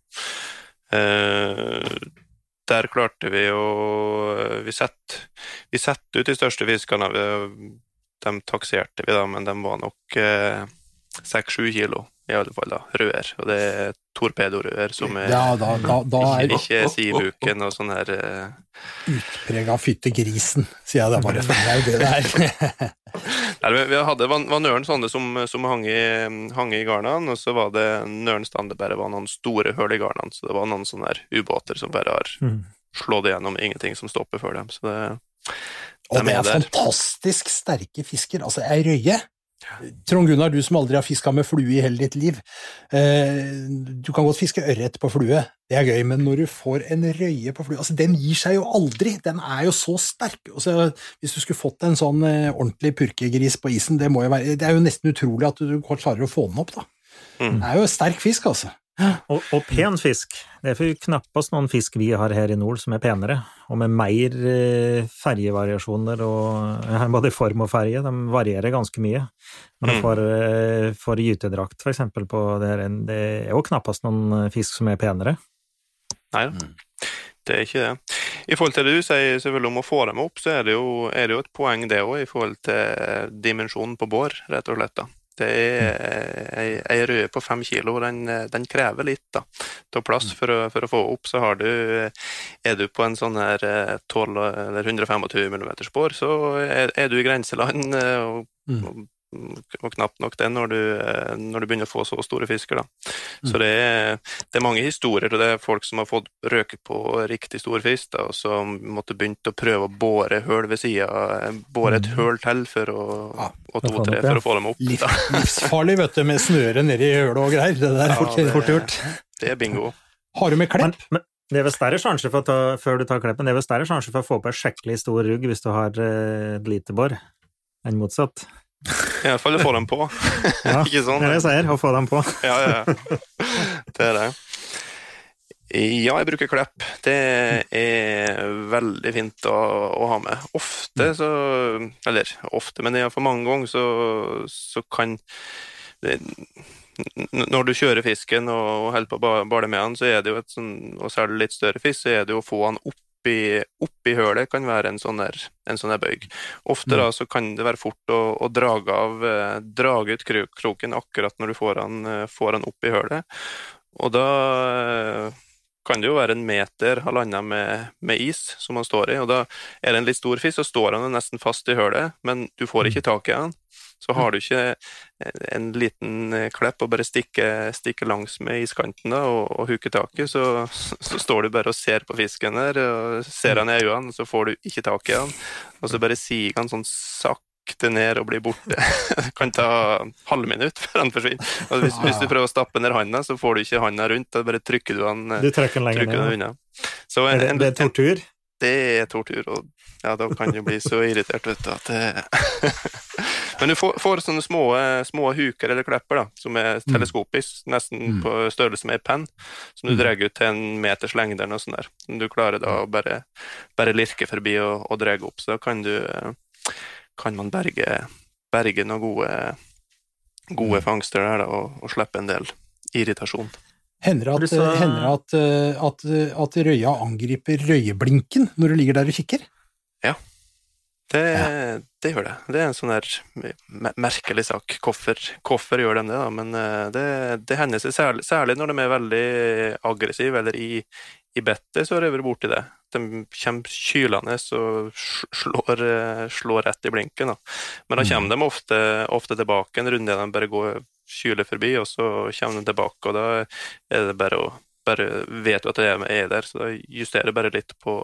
Eh, der klarte vi å Vi setter vi ut de største fiskene. De takserte vi, da, men de var nok seks-sju kilo, i alle fall. da, Røder. Og det er torpedorøder som er Ja, da, da, da er ikke, ikke sibuken og sånn her uh... utprega fyttegrisen, sier jeg da bare. Det er jo det det er. Nei, vi- hadde var, var sånne som, som hang, i, hang i garnene, og så var det nøren stand bare var noen store hull i garnene, så det var noen sånne her ubåter som bare har Mm. slått igjennom, ingenting som stopper for dem. Så det, Og det er er fantastisk sterke fisker. Altså, ei røye Trond Gunnar, du som aldri har fiska med flue i hele ditt liv. Eh, du kan godt fiske ørret på flue, det er gøy, men når du får en røye på flue altså Den gir seg jo aldri! Den er jo så sterk. Altså, hvis du skulle fått en sånn eh, ordentlig purkegris på isen, det, må jo være, det er jo nesten utrolig at du klarer å få den opp, da. Mm. Det er jo sterk fisk, altså. Og, og pen fisk. Det er for knappast noen fisk vi har her i nord som er penere, og med mer eh, fergevariasjoner og både form og ferge. De varierer ganske mye. Men for, Mm. får, eh, får gytedrakt, for eksempel, på det her, det er jo knappast noen fisk som er penere. Nei da. Det er ikke det. I forhold til det du sier selvfølgelig om å få dem opp, så er det jo, er det jo et poeng det òg, i forhold til dimensjonen på bår, rett og slett. da. Det er ei, ei røde på fem kilo, den, den krever litt av plass for å, for å få opp. Så har du, er du på en sånn her eh, 12 eller 125 mm spor, så er, er du i grenseland, eh, og, Mm. og, og knapt nok det når du, eh, når du begynner å få så store fisker. da. Så det er, det er mange historier, og det er folk som har fått røke på riktig stor fisk, da, og som måtte begynt å prøve å bore høl ved sida, bore et høl til for å, Ja, og to-tre ja. for å få dem opp. Liv, Da. livsfarlig, vet du, med snøre nedi hølet og greier. Det der er Ja, fort, det- fort gjort. Det er bingo. Har du med Men, klepp? men det er vel større sjanse for å ta, før du tar kleppen, det er vel større sjanse for å få på en skikkelig stor rugg hvis du har eh, et lite bor, enn motsatt. I hvert fall å få dem på. Ja, Ikke sånn? Det er det jeg sier, å få dem på. Ja, ja. Det er det. Ja, jeg bruker klepp. Det er veldig fint å, å ha med. Ofte så Eller ofte, men for mange ganger så, så kan det, Når du kjører fisken og holder på å bale med den, så er det jo et sånn Og så det litt større fisk, så er det jo å få den opp i, opp i hølet kan være en sånn der, en sånn bøyg. Ofte da så kan det være fort å, å drage av eh, drage ut kroken akkurat når du får den, eh, får han opp i hølet. Og da eh, kan det jo være en meter halvannen med, med is som han står i, og da er det en litt stor fisk, så står han nesten fast i hølet, men du får ikke tak i han. Så har du ikke en liten klepp og bare stikke, stikke langs med iskanten da, og, og huke tak i, så, så står du bare og ser på fisken der, og ser han i øynene, så får du ikke tak i han, og så bare siger han sånn sakte ned og blir borte. Det kan ta halvminutt før han forsvinner. Og hvis, hvis du prøver å stappe ned handa, så får du ikke handa rundt, da bare trykker du han eh, Du trykker den trykker ned. unna. Så en, en, det er tortur? det er tortur, og ja, da kan du bli så irritert, vet du, at det Men du får, får sånne små, små huker eller klepper, da, som er teleskopisk, nesten på størrelse med en penn, som du drar ut til en meters lengde eller noe sånt der. Du klarer da å bare, bare lirke forbi og, og dra opp, så da kan du kan man berge, berge noen gode gode fangster der, da, og, og slippe en del irritasjon. Hender det at, hender det at, eh, at, at røya angriper røyeblinken når du ligger der og kikker? Det, det gjør det. Det er en sånn der merkelig sak. Hvorfor, hvorfor gjør de det, da? Men eh, det, det hender seg særlig, særlig når de er veldig aggressive, eller i, i bettet, så har jeg vært borti det. De kommer kylende og slår, eh, slår rett i blinken. Da. Men da kommer de ofte, ofte tilbake en runde, de bare går kyler forbi, og så kommer de tilbake, og da er det bare å bare vet du at det er der, så da justerer jeg bare litt på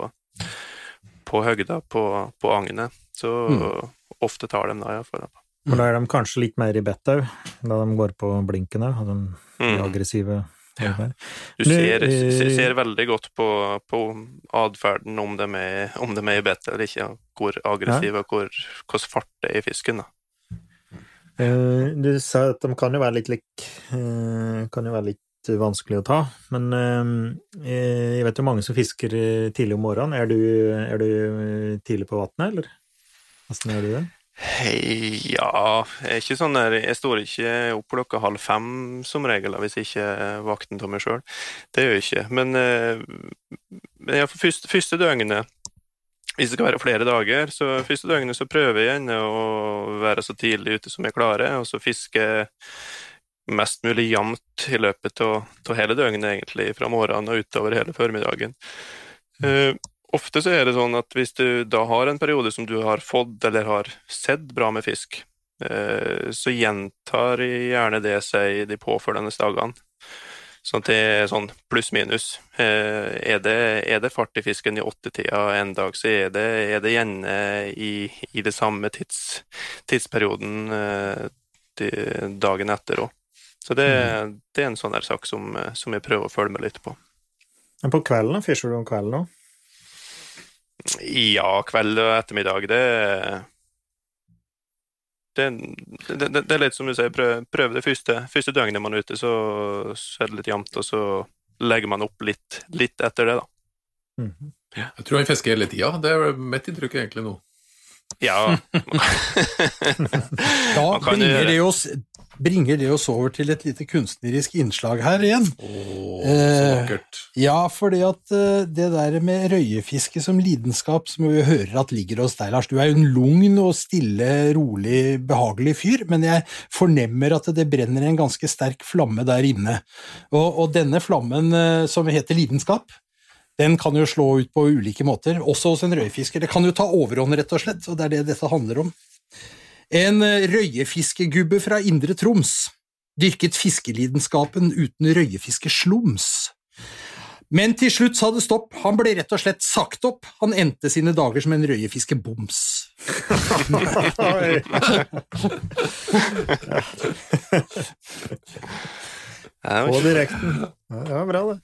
på høgda på, på agnet. Så ofte tar de da, iallfall. For da er de kanskje litt mer i bedt òg, da de går på blinken òg, de Mm. Ja. Du ser, eh, ser, veldig godt på, på atferden om de er, om de er i bete eller ikke, hvor aggressive og hvor, hvordan fart det er i fisken. da. Eh, Du sa at de kan jo være litt lik eh, Kan jo være litt vanskelig å ta, men eh, jeg vet jo mange som fisker tidlig om morgenen. Er du, er du tidlig på vannet, eller? Åssen gjør du det? Hei, ja Jeg er ikke sånn jeg står ikke opp klokka halv fem som regel, hvis ikke vakten tar meg sjøl. Det gjør jeg ikke. Men, eh, men ja, for første, første døgnet hvis det skal være flere dager, så første døgnet så prøver jeg gjerne å være så tidlig ute som jeg klarer, og så fiske mest mulig jevnt i løpet av hele døgnet, egentlig, fra morgenen og utover hele formiddagen. Eh, ofte så er det sånn at hvis du da har en periode som du har fått eller har sett bra med fisk, eh, så gjentar gjerne det seg de påfølgende dagene. Sånn at det er sånn pluss-minus. Eh, er, det, er det fart i fisken i åttetida en dag, så er det, er det gjerne i, i det samme tids, tidsperioden eh, dagen etter òg. Så det, det er en sånn der sak som, som jeg prøver å følge med litt på. Men på kvelden, fischer du om kvelden òg? Ja, kveld og ettermiddag, det det, det, det, det er litt som du sier, prøv, prøv det første, første døgnet man er ute, så, så er det litt jevnt, og så legger man opp litt, litt etter det, da. Mhm. Jeg tror han fisker hele tida. Det er mitt inntrykk egentlig nå. Ja. Da bringer det, oss, bringer det oss over til et lite kunstnerisk innslag her igjen. Oh, så Eh, vakkert. Ja, for at eh, det der med røyefiske som lidenskap, som vi hører at ligger hos deg, Lars, du er jo en lugn og stille, rolig, behagelig fyr, men jeg fornemmer at det brenner en ganske sterk flamme der inne. Og, og denne flammen eh, som heter lidenskap, den kan jo slå ut på ulike måter, også hos en røyefisker. Det kan jo ta overhånd, rett og slett, og det er det dette handler om. En eh, røyefiskegubbe fra Indre Troms dyrket fiskelidenskapen uten røyefiskeslums. Men til slutt sa det stopp, han ble rett og slett sagt opp, han endte sine dager som en røyefiskeboms. På direkten. Ja, var bra, det.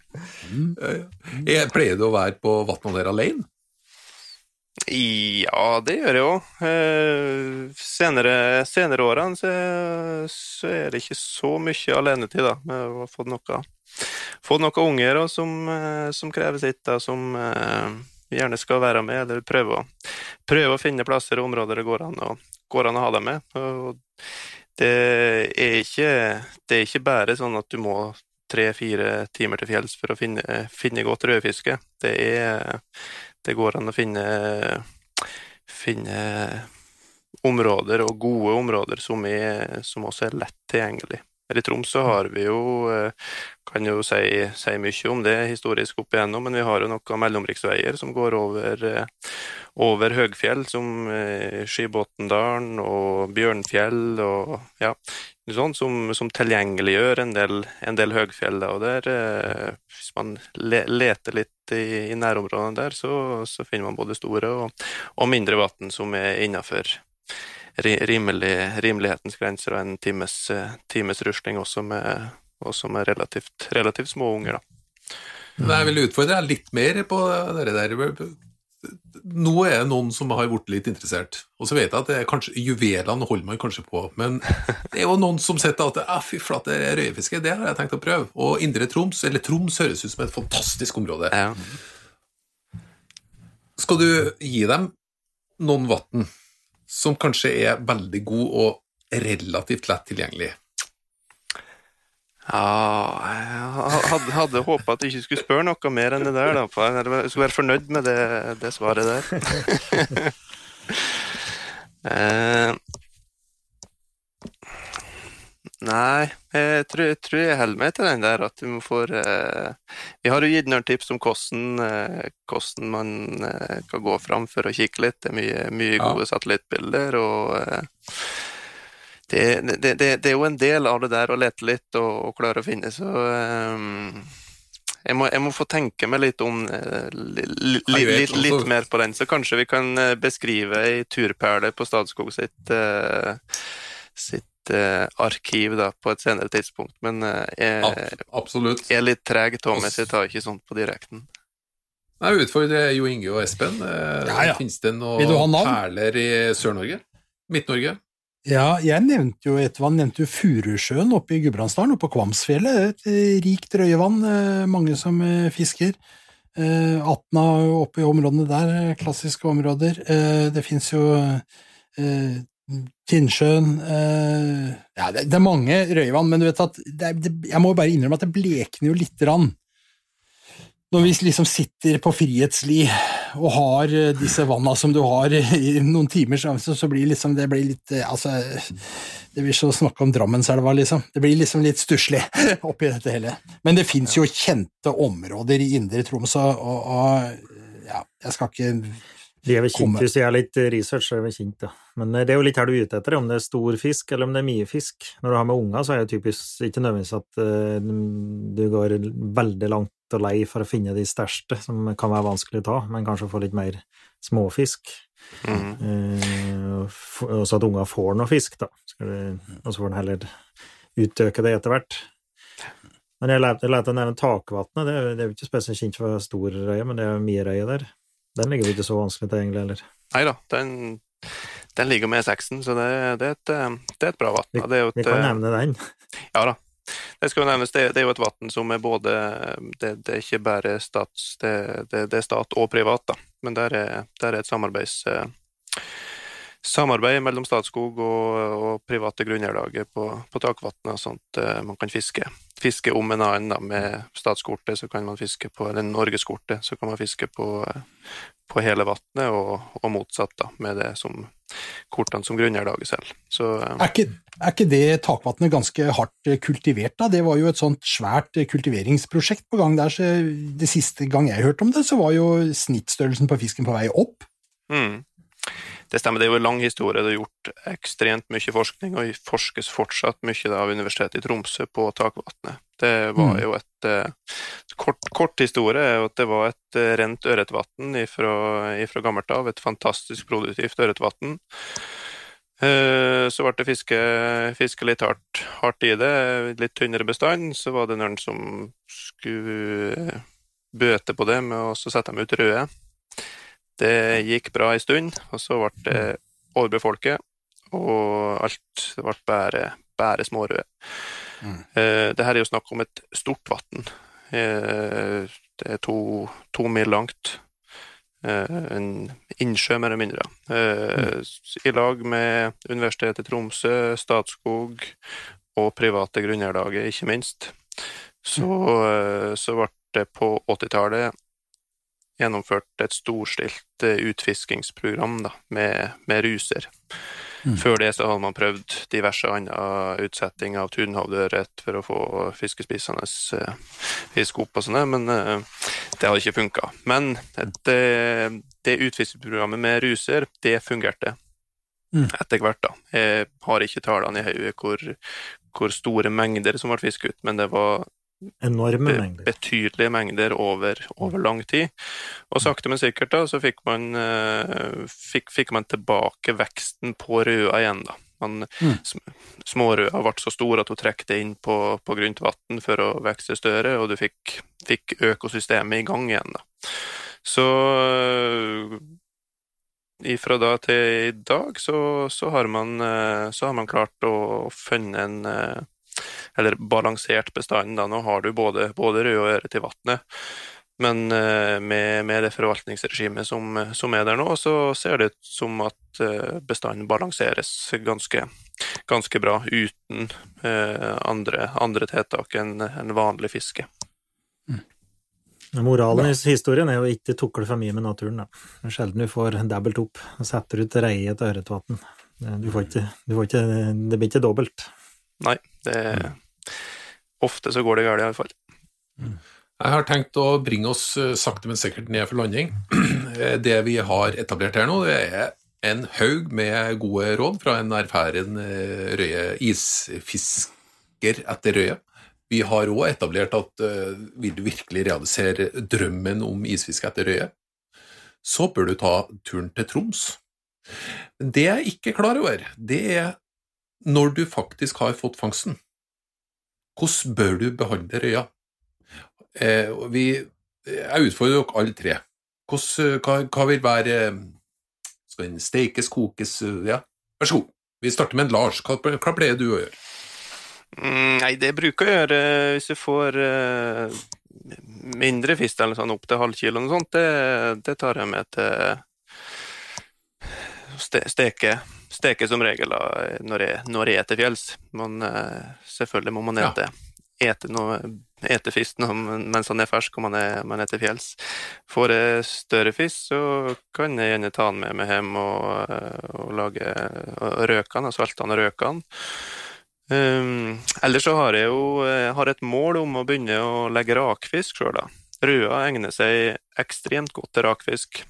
Jeg pleier du å være på vannet der alene? Ja, det gjør jeg òg. Eh, senere, senere årene så, så er det ikke så mye alenetid, da. Vi har fått noe, fått noen unger og som, eh, som krever sitt, da, som eh, gjerne skal være med, eller prøve å, prøve å finne plasser og områder det går an å, går an å ha dem med. Og det er ikke, det er ikke bare sånn at du må tre-fire timer til fjells for å finne, finne godt rødfiske. Det er det går an å finne, finne områder, og gode områder, som, er, som også er lett tilgjengelig. Her i Troms så har vi jo, eh, kan jo si, si mye om det historisk opp igjennom, men vi har jo noen mellomriksveier som går over, eh, over høgfjell, som eh, Skibotndalen og Bjørnfjell og ja, sånn, som, som tilgjengeliggjør en del, en del høgfjell. Og der, eh, hvis man le, leter litt i, i nærområdene der, så, så finner man både store og, og mindre vann som er innafor rimelig, rimelighetens grenser, og en times, eh, times rusling også med, også med relativt, relativt små unger. Da. Jeg vil utfordre deg litt mer på det der. Nå er det noen som har blitt litt interessert, og så vet jeg at det er kanskje juvelene holder man kanskje på, men det er jo noen som sitter at ah, fy flate, røyefiske, det har jeg tenkt å prøve. Og Indre Troms, eller Troms, høres ut som et fantastisk område. Ja. Skal du gi dem noen vann som kanskje er veldig god og relativt lett tilgjengelig, Ja, jeg hadde, hadde håpa at jeg ikke skulle spørre noe mer enn det der. Da. Jeg skulle være fornøyd med det, det svaret der. eh, nei, jeg tror, jeg tror jeg holder meg til den der at du må få eh, Vi har jo gitt noen tips om hvordan, eh, hvordan man eh, kan gå fram for å kikke litt. Det er mye, mye gode ja. satellittbilder. og eh, det, det, det, det, er jo en del av det der å lete litt og, og klare å finne, så um, jeg, må, jeg, må, få tenke meg litt om uh, li, li, litt, litt, mer på den. Så kanskje vi kan eh, beskrive ei turperle på Statskog sitt, uh, sitt uh, arkiv da, på et senere tidspunkt. Men jeg, Absolutt. er litt treg Thomas. så jeg tar ikke sånt på direkten. Nei, utfordrer Jo Inge og Espen. Ja, ja. Finnes det noen perler i Sør-Norge? Midt-Norge? Ja, jeg nevnte jo ettervann, nevnte jo Furusjøen oppe i Gudbrandsdalen, oppe på Kvamsfjellet. Et eh, rikt røyevann, eh, mange som eh, fisker. Atna oppe i områdene der, klassiske områder. Det fins jo Tinnsjøen Ja, det, er mange røyevann, men du vet at jeg må bare innrømme at det blekner jo lite grann når vi liksom sitter på Frihetsli og har eh, disse vanna som du har i noen timer, så, så blir liksom, det blir litt eh, altså, Det blir så å snakke om Drammenselva, liksom. Det blir liksom litt stusslig oppi dette hele. Men det fins jo kjente områder i indre Troms, og, og ja, jeg skal ikke de er vel kjent, Hvis jeg gjør litt research, så er det kjent, ja. Men eh, det er jo litt her du er ute etter, om det er stor fisk eller om det er mye fisk. Når du har med unger, så er det typisk ikke nødvendigvis at du går veldig langt og lei for å finne de største, som kan være vanskelig å ta, men kanskje få litt mer småfisk. Mm. Eh, og så at unger får noe fisk, da. Og så får en heller utøke det etter hvert. Men jeg lærte, å nevne Takvatnet. Det, det, er jo ikke spesielt kjent for stor røye, men det er mye røye der. Den ligger jo ikke så vanskelig til, egentlig, heller. Nei da, den, den, ligger med seksen, så det, det, er et, det, er et, bra vann. Vi, vi, kan nevne den. Ja da. Det skal jo nevnes, det, det er jo et vann som er både det, det, er ikke bare stats, det, det, er stat og privat, da. Men der er, der er et samarbeids, eh, samarbeid mellom Statskog og, og private grunneierlaget på, på takvannet, sånn at uh, man kan fiske. Fiske om en annen da, med statskortet, så kan man fiske på, eller norgeskortet, så kan man fiske på, på hele vannet, og, og, motsatt, da, med det som kortene som grunner laget selv. Så, uh, er, ikke, er, ikke, det takvannet ganske hardt kultivert, da? Det var jo et sånt svært kultiveringsprosjekt på gang der, så det siste gang jeg hørte om det, så var jo snittstørrelsen på fisken på vei opp. Mm. Det stemmer, det er jo en lang historie. Det er gjort ekstremt mye forskning, og forskes fortsatt mye av Universitetet i Tromsø på takvannet. Det var mm. jo et uh, kort, kort, historie er at det var et uh, rent ørretvann fra gammelt av. Et fantastisk produktivt ørretvann. Uh, så ble det fiske, fiske litt hardt, hardt, i det, litt tynnere bestand. Så var det noen som skulle bøte på det med å sette dem ut røde. Det gikk bra en stund, og så ble det overbefolket, og alt ble bare, bare smårøde. Mm. Eh, det her er jo snakk om et stort vann. Eh, det er to, to mil langt. Eh, en innsjø, mer eller mindre. Mm. I lag med Universitetet i Tromsø, Statskog og private grunneierlaget, ikke minst. Så, så ble det på 80-tallet gjennomført et storstilt eh, utfiskingsprogram da, med, med ruser. Mm. Før det så hadde man prøvd diverse andre utsetting av tunhavdørret for å få fiskespisende fisk opp og sånn, men uh, det hadde ikke funka. Men det, det utfiskingsprogrammet med ruser, det fungerte mm. etter hvert. da. Jeg har ikke tallene i hodet hvor, hvor, store mengder som ble fisket ut, men det var Enorme mengder. Betydelige mengder over, over, lang tid. Og sakte, men sikkert da, så fikk man, uh, fikk, fikk man tilbake veksten på røda igjen. da. Man, mm. Smårøda ble så store at hun trekte inn på, på grunt vann for å vokse større, og du fikk, fikk, økosystemet i gang igjen. da. Så uh, ifra da til i dag så, så, har, man, uh, så har man klart å finne en eller balansert bestand. Da. Nå har du både, både rød og øre til vannet, Men med, med det forvaltningsregimet som, som, er der nå, så ser det ut som at bestanden balanseres ganske, ganske bra uten andre, andre tiltak enn en vanlig fiske. Moralen i historien er jo ikke tukle for mye med naturen. Da. Sjelden du får dobbelt opp. og Setter ut reie til ørretvann. Du får Det blir ikke dobbelt. Nei, det mm. Ofte så går det galt, iallfall. Mm. Jeg har tenkt å bringe oss eh, sakte, men sikkert ned for landing. Det vi har etablert her nå, det er en haug med gode råd fra en erfaren eh, røye isfisker etter røye. Vi har òg etablert at uh, vil du virkelig realisere drømmen om isfiske etter røye, så bør du ta turen til Troms. Det jeg ikke er klar over, det er når du faktisk har fått fangsten. Hvordan bør du behandle røya? Eh, vi, jeg utfordrer dere alle tre. Hvordan, hva, hva, vil være Skal den stekes, kokes Ja, vær så god. Vi starter med en Lars. Hva, hva pleier du å gjøre? Mm, nei, det bruker jeg å gjøre hvis jeg får uh, mindre fisk eller sånn, opp til halvkilo og sånt. Det, det, tar jeg med til ste, steke. Steke som regel når, jeg, når jeg er til fjells. Men uh, selvfølgelig må man ete, ja. ete, noe, ete fisk mens han er fersk og man er, man er til fjells. Får jeg større fisk, så kan jeg gjerne ta den med meg hjem og, eh, og lage og røke den, og svelte den og røke den. Um, ellers så har jeg jo har et mål om å begynne å legge rakfisk sjøl, da. Røa egner seg ekstremt godt til rakfisk.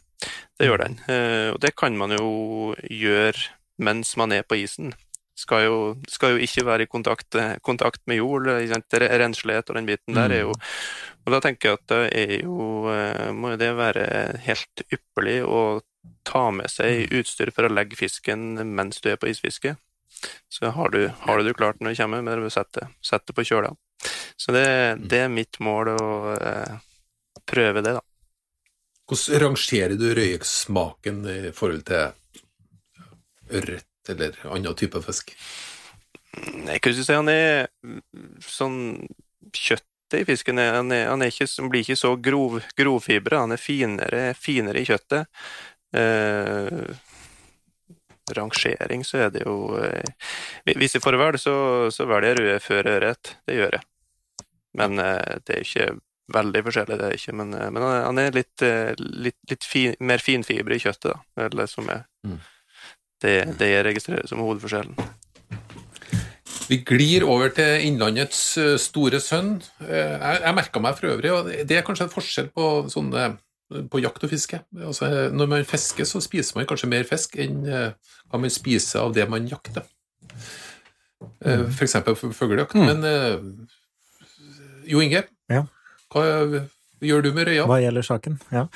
Det gjør den. Uh, og det kan man jo gjøre mens man er på isen. Skal jo, skal jo ikke være i kontakt, kontakt med jord. Renslighet og den biten der er jo mm. Og da tenker jeg at det er jo uh, Må det være helt ypperlig å ta med seg mm. utstyr for å legge fisken mens du er på isfiske. Så har du, har du det klart når du kommer, med å sette, det på kjøla. Så det, mm. det, er mitt mål å eh, prøve det, da. Hvordan rangerer du røyksmaken i forhold til ørret eller annen type fisk? Jeg kan ikke si han er sånn Kjøttet i fisken han er, han er ikke, han blir ikke så grov, grovfibra, han er finere, finere i kjøttet. Eh, rangering, så er det jo eh, Hvis jeg får velge, så, så velger jeg røde før ørret. Det gjør jeg. Men eh, det er ikke veldig forskjellig, det er ikke. Men, eh, men han er litt, litt, litt fin, mer finfibre i kjøttet, da. Eller som er mm. Det, det jeg registrerer som hovedforskjellen. Vi glir over til Innlandets store sønn. Jeg, jeg merka meg for øvrig, og det er kanskje en forskjell på sånne på jakt og fiske. Altså, når man fisker, så spiser man kanskje mer fisk enn hva man spiser av det man jakter. Uh, F.eks. fuglejakt. Mm. Men Jo Inge, ja. hva gjør du med røya? Hva gjelder saken? Ja.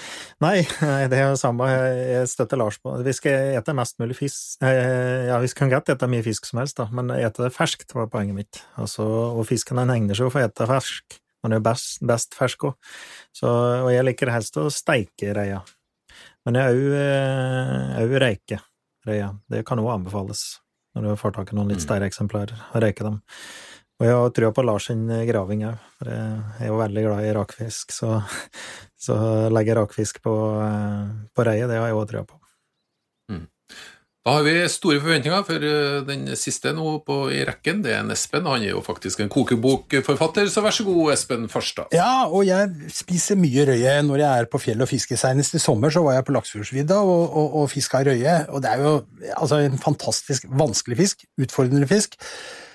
Nei, det er jo samme. Jeg støtter Lars på Vi skal ete mest mulig fisk. Ja, vi kan godt ete mye fisk som helst, da, men ete det ferskt var poenget mitt. Altså, og fisken den egner seg jo for å ete fersk. Den er best, best fersk òg. Og jeg liker helst å steike røya. Men jeg òg røyke røya. Det kan òg anbefales når du får tak i noen litt mm. større eksemplarer, å røyke dem. Og jeg har trua på Lars sin graving òg, for jeg er jo veldig glad i rakfisk, så, så legge rakfisk på, på reiet, det har jeg òg trua på. Da har vi store forventninger for eh, den siste nå på, i rekken. Det er en Espen. Han er jo faktisk en kokebokforfatter, så vær så god, Espen Farstad. Ja, og jeg spiser mye røye når jeg er på fjell og fisker. Senest i sommer så var jeg på Laksefjordsvidda og, og, og fiska røye. Og det er jo altså, en fantastisk vanskelig fisk. Utfordrende fisk.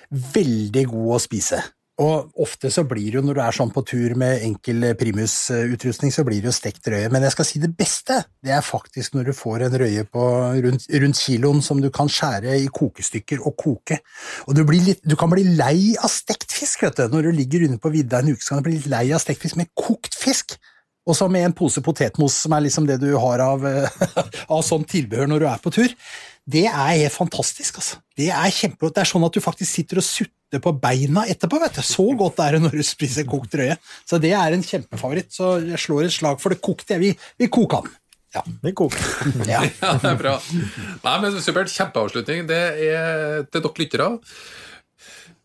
Veldig god å spise. Og ofte så blir det jo, når du er sånn på tur med enkel primusutrustning, så blir det jo stekt røye. Men jeg skal si det beste, det er faktisk når du får en røye på rundt, rundt kiloen som du kan skjære i kokestykker og koke. Og du, litt, du kan bli lei av stekt fisk, vet du. Når du ligger under på vidda en uke, så kan du bli litt lei av stekt fisk med kokt fisk. Og så med en pose potetmos, som er liksom det du har av, av sånn tilbehør når du er på tur. Det er helt fantastisk, altså. Det er kjempegodt. Det er sånn at du faktisk sitter og sutter på beina etterpå. vet du. Så godt er det når du spiser kokt røye. Så det er en kjempefavoritt. Så jeg slår et slag for det kokte. Vi, vi koker den. Ja, vi koker. ja. ja, det er bra. Nei, men Supert. Kjempeavslutning. Det er til dere lyttere.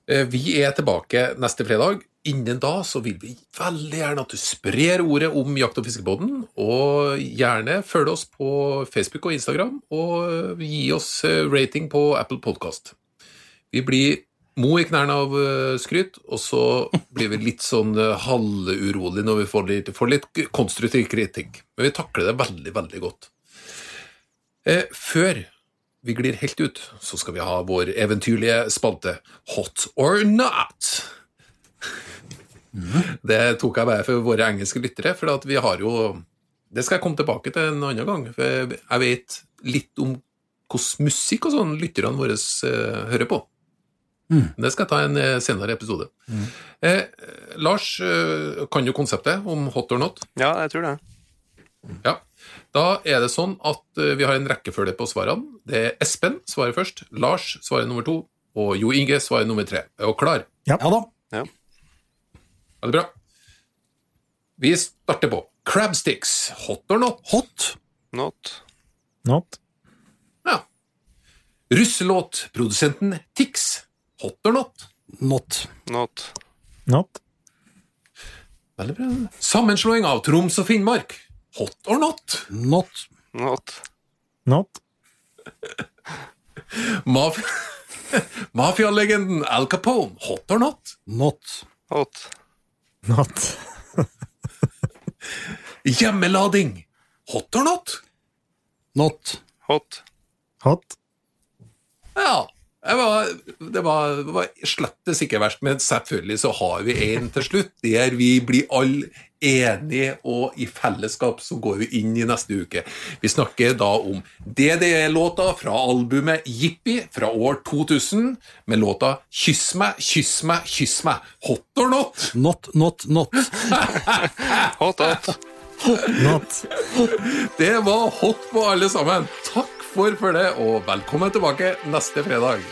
Eh, vi er tilbake neste fredag. Innen da så vil vi veldig gjerne at du sprer ordet om Jakt- og fiskebåten, og gjerne følg oss på Facebook og Instagram, og gi oss eh, rating på Apple Podcast. Vi blir mo i knærne av eh, skryt, og så blir vi litt sånn eh, halvurolig når vi får litt, får litt konstruktiv kritikk. Men vi takler det veldig, veldig godt. Før vi glir helt ut, så skal vi ha vår eventyrlige spalte Hot or not. Det tok jeg bare for våre engelske lyttere, for at vi har jo Det skal jeg komme tilbake til en annen gang, for jeg vet litt om hvordan musikk og sånn lytterne våre eh, hører på. Det skal jeg ta en eh, senere episode. Eh, Lars, eh, kan du konseptet om hot or not? Ja, jeg tror det. Ja. Da er det sånn at vi har en rekkefølge på svarene. Det er Espen svarer først, Lars svarer nummer to, og Jo Inge svarer nummer tre. Er du klar? Ja da. Ja. Veldig bra. Vi starter på Crabsticks, hot or not? Hot. Not. Not. Ja. Russelåtprodusenten Tix, hot or not? Not. Not. Not. Veldig bra. Sammenslåing av Troms og Finnmark, hot or not? Not. Not. Not. Maf Mafialegenden Al Capone, hot or not? Not. Hot. Not. Hjemmelading, hot or not? Not. Hot. Hot. Ja, det var, det var, det var slettes ikke verst, men selvfølgelig så har vi en til slutt, der vi blir alle enige, og i fellesskap så går vi inn i neste uke. Vi snakker da om DDE-låta fra albumet Jippi fra år 2000, med låta Kyss meg, kyss meg, kyss meg. Hot or not? Not, not, not. Hot, hot. Not. Det var hot på alle sammen. Takk for følget, og velkommen tilbake neste fredag.